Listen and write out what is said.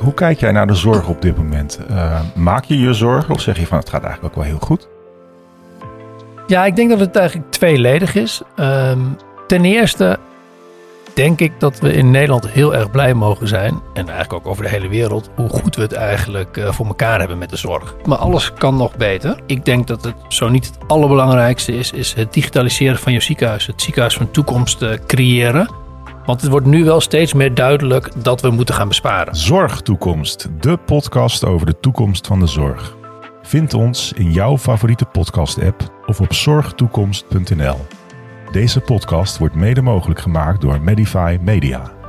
hoe kijk jij naar de zorg op dit moment? Uh, maak je je zorgen of zeg je van het gaat eigenlijk ook wel heel goed? Ja, ik denk dat het eigenlijk tweeledig is. Um, ten eerste denk ik dat we in Nederland heel erg blij mogen zijn. En eigenlijk ook over de hele wereld. Hoe goed we het eigenlijk uh, voor elkaar hebben met de zorg. Maar alles kan nog beter. Ik denk dat het zo niet het allerbelangrijkste is. Is het digitaliseren van je ziekenhuis. Het ziekenhuis van toekomst uh, creëren. Want het wordt nu wel steeds meer duidelijk dat we moeten gaan besparen. Zorgtoekomst, de podcast over de toekomst van de zorg. Vind ons in jouw favoriete podcast-app of op zorgtoekomst.nl. Deze podcast wordt mede mogelijk gemaakt door Medify Media.